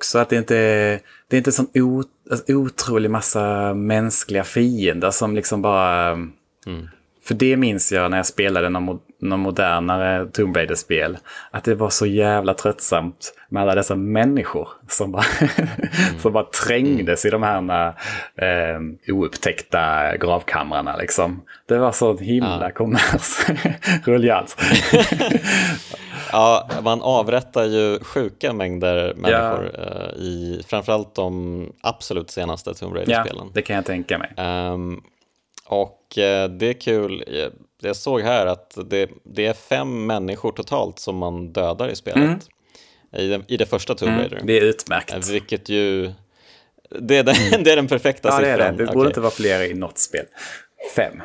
också att det inte är, det är inte sån o, alltså, otrolig massa mänskliga fiender som liksom bara... Mm. För det minns jag när jag spelade någon, någon modernare Tomb Raider-spel. Att det var så jävla tröttsamt med alla dessa människor som bara, mm. som bara trängdes i de här eh, oupptäckta gravkamrarna. Liksom. Det var så himla ja. kommers. Rullians. ja, man avrättar ju sjuka mängder människor uh, i framförallt de absolut senaste Tomb Raider-spelen. Ja, det kan jag tänka mig. Um, och uh, det är kul. Jag såg här att det, det, är fem människor totalt som man dödar i spelet. Mm. I, det, I det första Tomb mm, Raider. Mm, det är utmärkt. Uh, vilket ju... Det är den, det är den perfekta ja, siffran. Det, är det. det borde okay. inte vara fler i något spel. Fem.